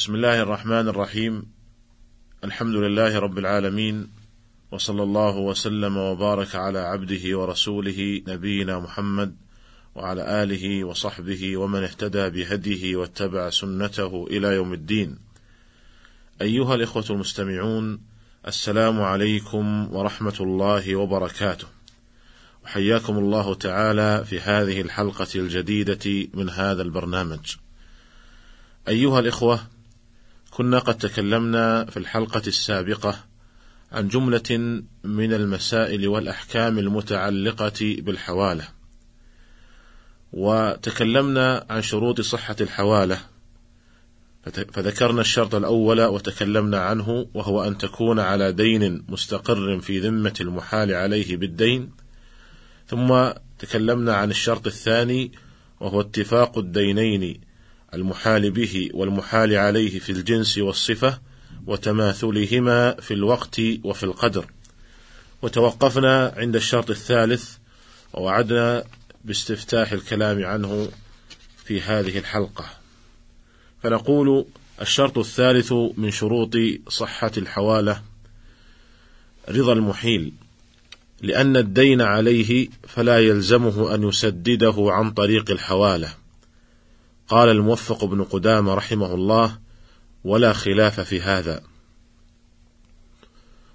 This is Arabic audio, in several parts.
بسم الله الرحمن الرحيم الحمد لله رب العالمين وصلى الله وسلم وبارك على عبده ورسوله نبينا محمد وعلى آله وصحبه ومن اهتدى بهديه واتبع سنته إلى يوم الدين. أيها الإخوة المستمعون السلام عليكم ورحمة الله وبركاته. وحياكم الله تعالى في هذه الحلقة الجديدة من هذا البرنامج. أيها الإخوة كنا قد تكلمنا في الحلقة السابقة عن جملة من المسائل والأحكام المتعلقة بالحوالة، وتكلمنا عن شروط صحة الحوالة، فذكرنا الشرط الأول وتكلمنا عنه وهو أن تكون على دين مستقر في ذمة المحال عليه بالدين، ثم تكلمنا عن الشرط الثاني وهو اتفاق الدينين المحال به والمحال عليه في الجنس والصفة وتماثلهما في الوقت وفي القدر. وتوقفنا عند الشرط الثالث ووعدنا باستفتاح الكلام عنه في هذه الحلقة. فنقول الشرط الثالث من شروط صحة الحوالة رضا المحيل لأن الدين عليه فلا يلزمه أن يسدده عن طريق الحوالة. قال الموفق بن قدامة رحمه الله ولا خلاف في هذا.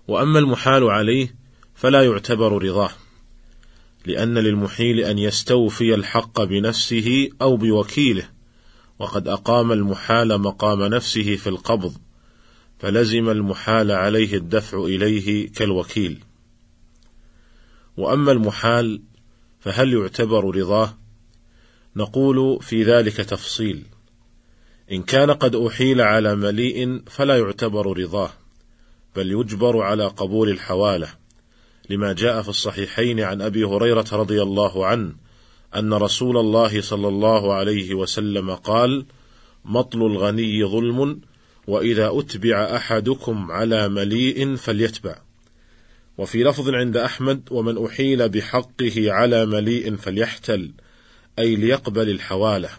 وأما المحال عليه فلا يعتبر رضاه لأن للمحيل أن يستوفي الحق بنفسه أو بوكيله وقد أقام المحال مقام نفسه في القبض فلزم المحال عليه الدفع إليه كالوكيل. وأما المحال فهل يعتبر رضاه؟ نقول في ذلك تفصيل. إن كان قد أحيل على مليء فلا يعتبر رضاه بل يجبر على قبول الحوالة لما جاء في الصحيحين عن أبي هريرة رضي الله عنه أن رسول الله صلى الله عليه وسلم قال مطل الغني ظلم وإذا أتبع أحدكم على مليء فليتبع. وفي لفظ عند أحمد ومن أحيل بحقه على مليء فليحتل. أي ليقبل الحوالة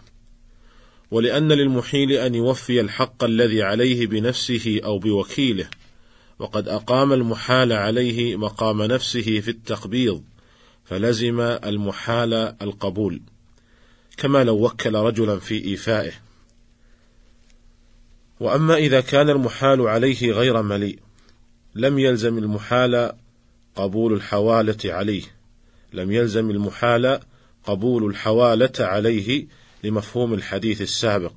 ولأن للمحيل أن يوفي الحق الذي عليه بنفسه أو بوكيله وقد أقام المحال عليه مقام نفسه في التقبيض فلزم المحال القبول كما لو وكل رجلا في إيفائه. وأما إذا كان المحال عليه غير مليء لم يلزم المحال قبول الحوالة عليه لم يلزم المحال قبول الحوالة عليه لمفهوم الحديث السابق.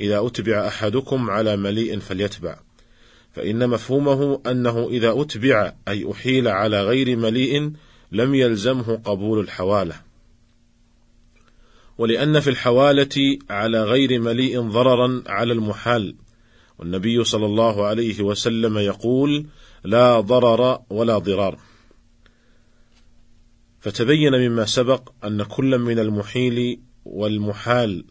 إذا أتبع أحدكم على مليء فليتبع. فإن مفهومه أنه إذا أتبع أي أحيل على غير مليء لم يلزمه قبول الحوالة. ولأن في الحوالة على غير مليء ضررا على المحال. والنبي صلى الله عليه وسلم يقول لا ضرر ولا ضرار. فتبين مما سبق أن كل من المحيل والمحال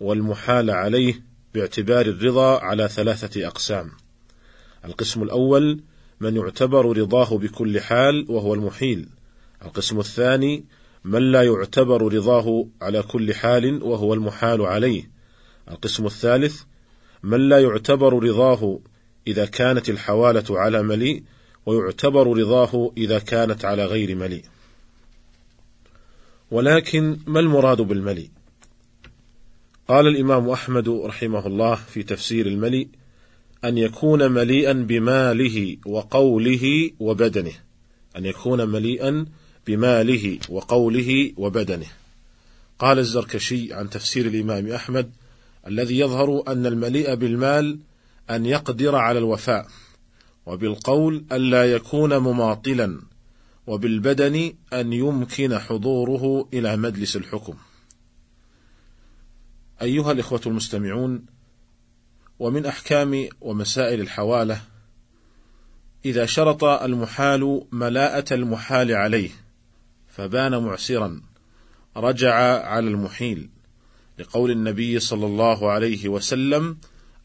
والمحال عليه باعتبار الرضا على ثلاثة أقسام. القسم الأول من يعتبر رضاه بكل حال وهو المحيل. القسم الثاني من لا يعتبر رضاه على كل حال وهو المحال عليه. القسم الثالث من لا يعتبر رضاه إذا كانت الحوالة على مليء ويعتبر رضاه إذا كانت على غير مليء. ولكن ما المراد بالملي؟ قال الإمام أحمد رحمه الله في تفسير الملي أن يكون مليئا بماله وقوله وبدنه. أن يكون مليئا بماله وقوله وبدنه. قال الزركشي عن تفسير الإمام أحمد الذي يظهر أن المليء بالمال أن يقدر على الوفاء وبالقول ألا يكون مماطلا وبالبدن أن يمكن حضوره إلى مجلس الحكم. أيها الإخوة المستمعون، ومن أحكام ومسائل الحوالة إذا شرط المحال ملاءة المحال عليه فبان معسرا رجع على المحيل لقول النبي صلى الله عليه وسلم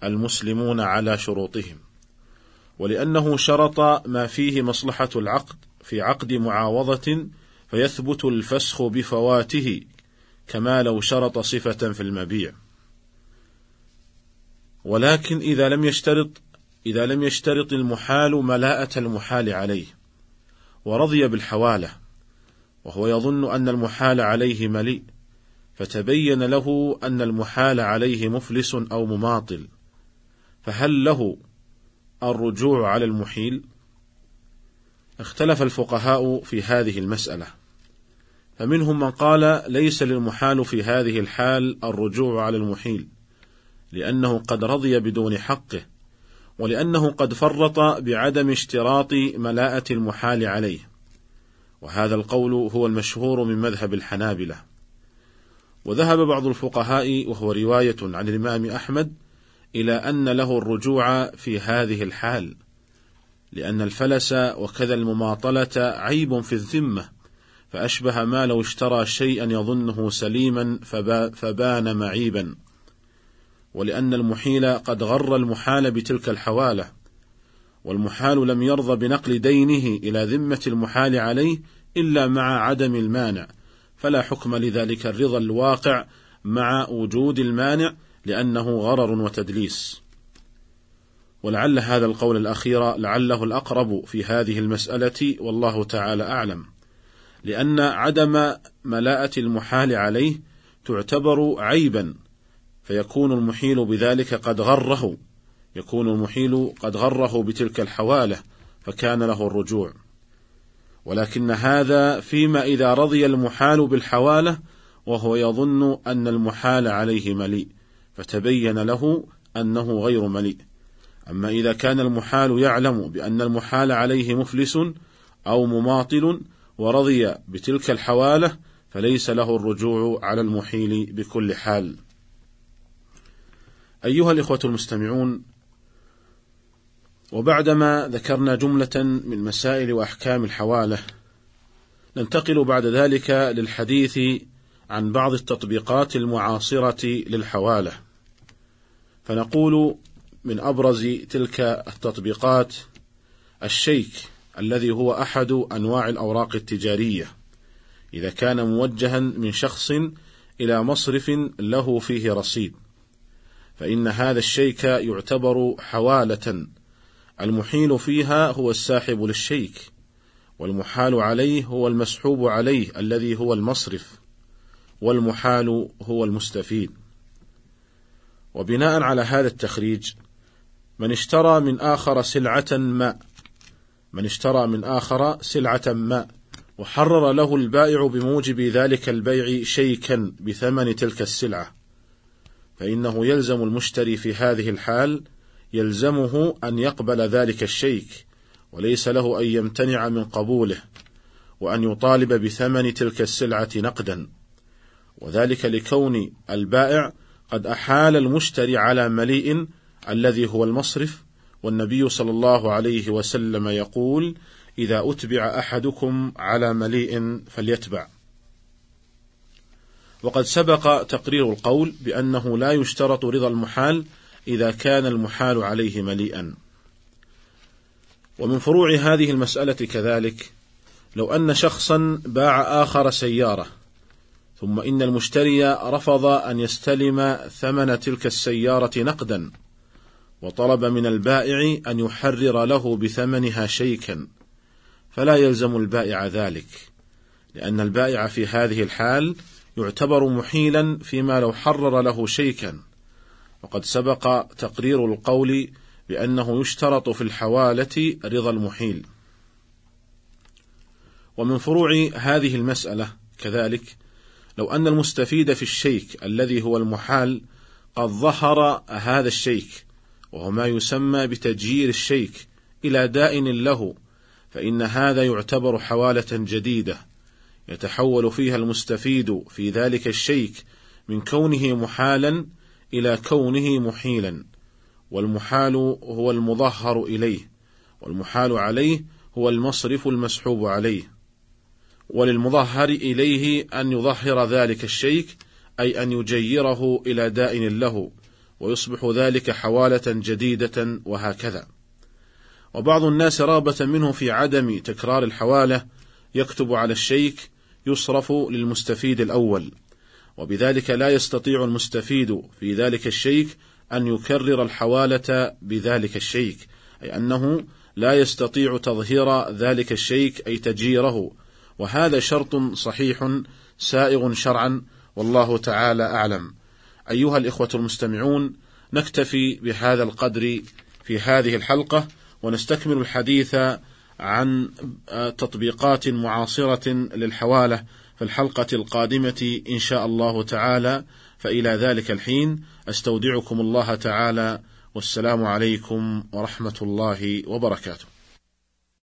المسلمون على شروطهم ولأنه شرط ما فيه مصلحة العقد في عقد معاوضة فيثبت الفسخ بفواته كما لو شرط صفة في المبيع. ولكن إذا لم يشترط إذا لم يشترط المحال ملاءة المحال عليه ورضي بالحوالة وهو يظن أن المحال عليه مليء فتبين له أن المحال عليه مفلس أو مماطل فهل له الرجوع على المحيل؟ اختلف الفقهاء في هذه المسألة. فمنهم من قال ليس للمحال في هذه الحال الرجوع على المحيل لأنه قد رضي بدون حقه ولأنه قد فرط بعدم اشتراط ملاءة المحال عليه. وهذا القول هو المشهور من مذهب الحنابلة. وذهب بعض الفقهاء وهو رواية عن الإمام أحمد إلى أن له الرجوع في هذه الحال. لأن الفلس وكذا المماطلة عيب في الذمة فأشبه ما لو اشترى شيئا يظنه سليما فبان معيبا. ولأن المحيل قد غر المحال بتلك الحوالة والمحال لم يرضى بنقل دينه إلى ذمة المحال عليه إلا مع عدم المانع. فلا حكم لذلك الرضا الواقع مع وجود المانع لأنه غرر وتدليس. ولعل هذا القول الأخير لعله الأقرب في هذه المسألة والله تعالى أعلم. لأن عدم ملاءة المحال عليه تعتبر عيبا فيكون المحيل بذلك قد غره يكون المحيل قد غره بتلك الحوالة فكان له الرجوع. ولكن هذا فيما إذا رضي المحال بالحوالة وهو يظن أن المحال عليه مليء فتبين له أنه غير مليء. أما إذا كان المحال يعلم بأن المحال عليه مفلس أو مماطل ورضي بتلك الحوالة فليس له الرجوع على المحيل بكل حال. أيها الإخوة المستمعون وبعدما ذكرنا جملة من مسائل وأحكام الحوالة ننتقل بعد ذلك للحديث عن بعض التطبيقات المعاصرة للحوالة. فنقول من أبرز تلك التطبيقات الشيك الذي هو أحد أنواع الأوراق التجارية. إذا كان موجها من شخص إلى مصرف له فيه رصيد. فإن هذا الشيك يعتبر حوالة. المحيل فيها هو الساحب للشيك والمحال عليه هو المسحوب عليه الذي هو المصرف والمحال هو المستفيد. وبناء على هذا التخريج من اشترى من آخر سلعة ما. من اشترى من آخر سلعة ما. وحرر له البائع بموجب ذلك البيع شيكا بثمن تلك السلعة. فإنه يلزم المشتري في هذه الحال يلزمه أن يقبل ذلك الشيك وليس له أن يمتنع من قبوله وأن يطالب بثمن تلك السلعة نقدا. وذلك لكون البائع قد أحال المشتري على مليء الذي هو المصرف والنبي صلى الله عليه وسلم يقول إذا أتبع أحدكم على مليء فليتبع وقد سبق تقرير القول بأنه لا يشترط رضا المحال إذا كان المحال عليه مليئا. ومن فروع هذه المسألة كذلك لو أن شخصا باع آخر سيارة ثم إن المشتري رفض أن يستلم ثمن تلك السيارة نقدا وطلب من البائع أن يحرر له بثمنها شيكا فلا يلزم البائع ذلك لأن البائع في هذه الحال يعتبر محيلا فيما لو حرر له شيكا. وقد سبق تقرير القول بأنه يشترط في الحوالة رضا المحيل. ومن فروع هذه المسألة كذلك لو أن المستفيد في الشيك الذي هو المحال قد ظهر هذا الشيك وهو ما يسمى بتجيير الشيك إلى دائن له فإن هذا يعتبر حوالة جديدة يتحول فيها المستفيد في ذلك الشيك من كونه محالا إلى كونه محيلا والمحال هو المظهر إليه والمحال عليه هو المصرف المسحوب عليه. وللمظهر إليه أن يظهر ذلك الشيك أي أن يجيره إلى دائن له. ويصبح ذلك حوالة جديدة وهكذا. وبعض الناس رابة منه في عدم تكرار الحوالة يكتب على الشيك يصرف للمستفيد الأول. وبذلك لا يستطيع المستفيد في ذلك الشيك أن يكرر الحوالة بذلك الشيك أي أنه لا يستطيع تظهير ذلك الشيك أي تجيره وهذا شرط صحيح سائغ شرعا والله تعالى أعلم. أيها الإخوة المستمعون نكتفي بهذا القدر في هذه الحلقة ونستكمل الحديث عن تطبيقات معاصرة للحوالة في الحلقة القادمة إن شاء الله تعالى. فإلى ذلك الحين أستودعكم الله تعالى والسلام عليكم ورحمة الله وبركاته.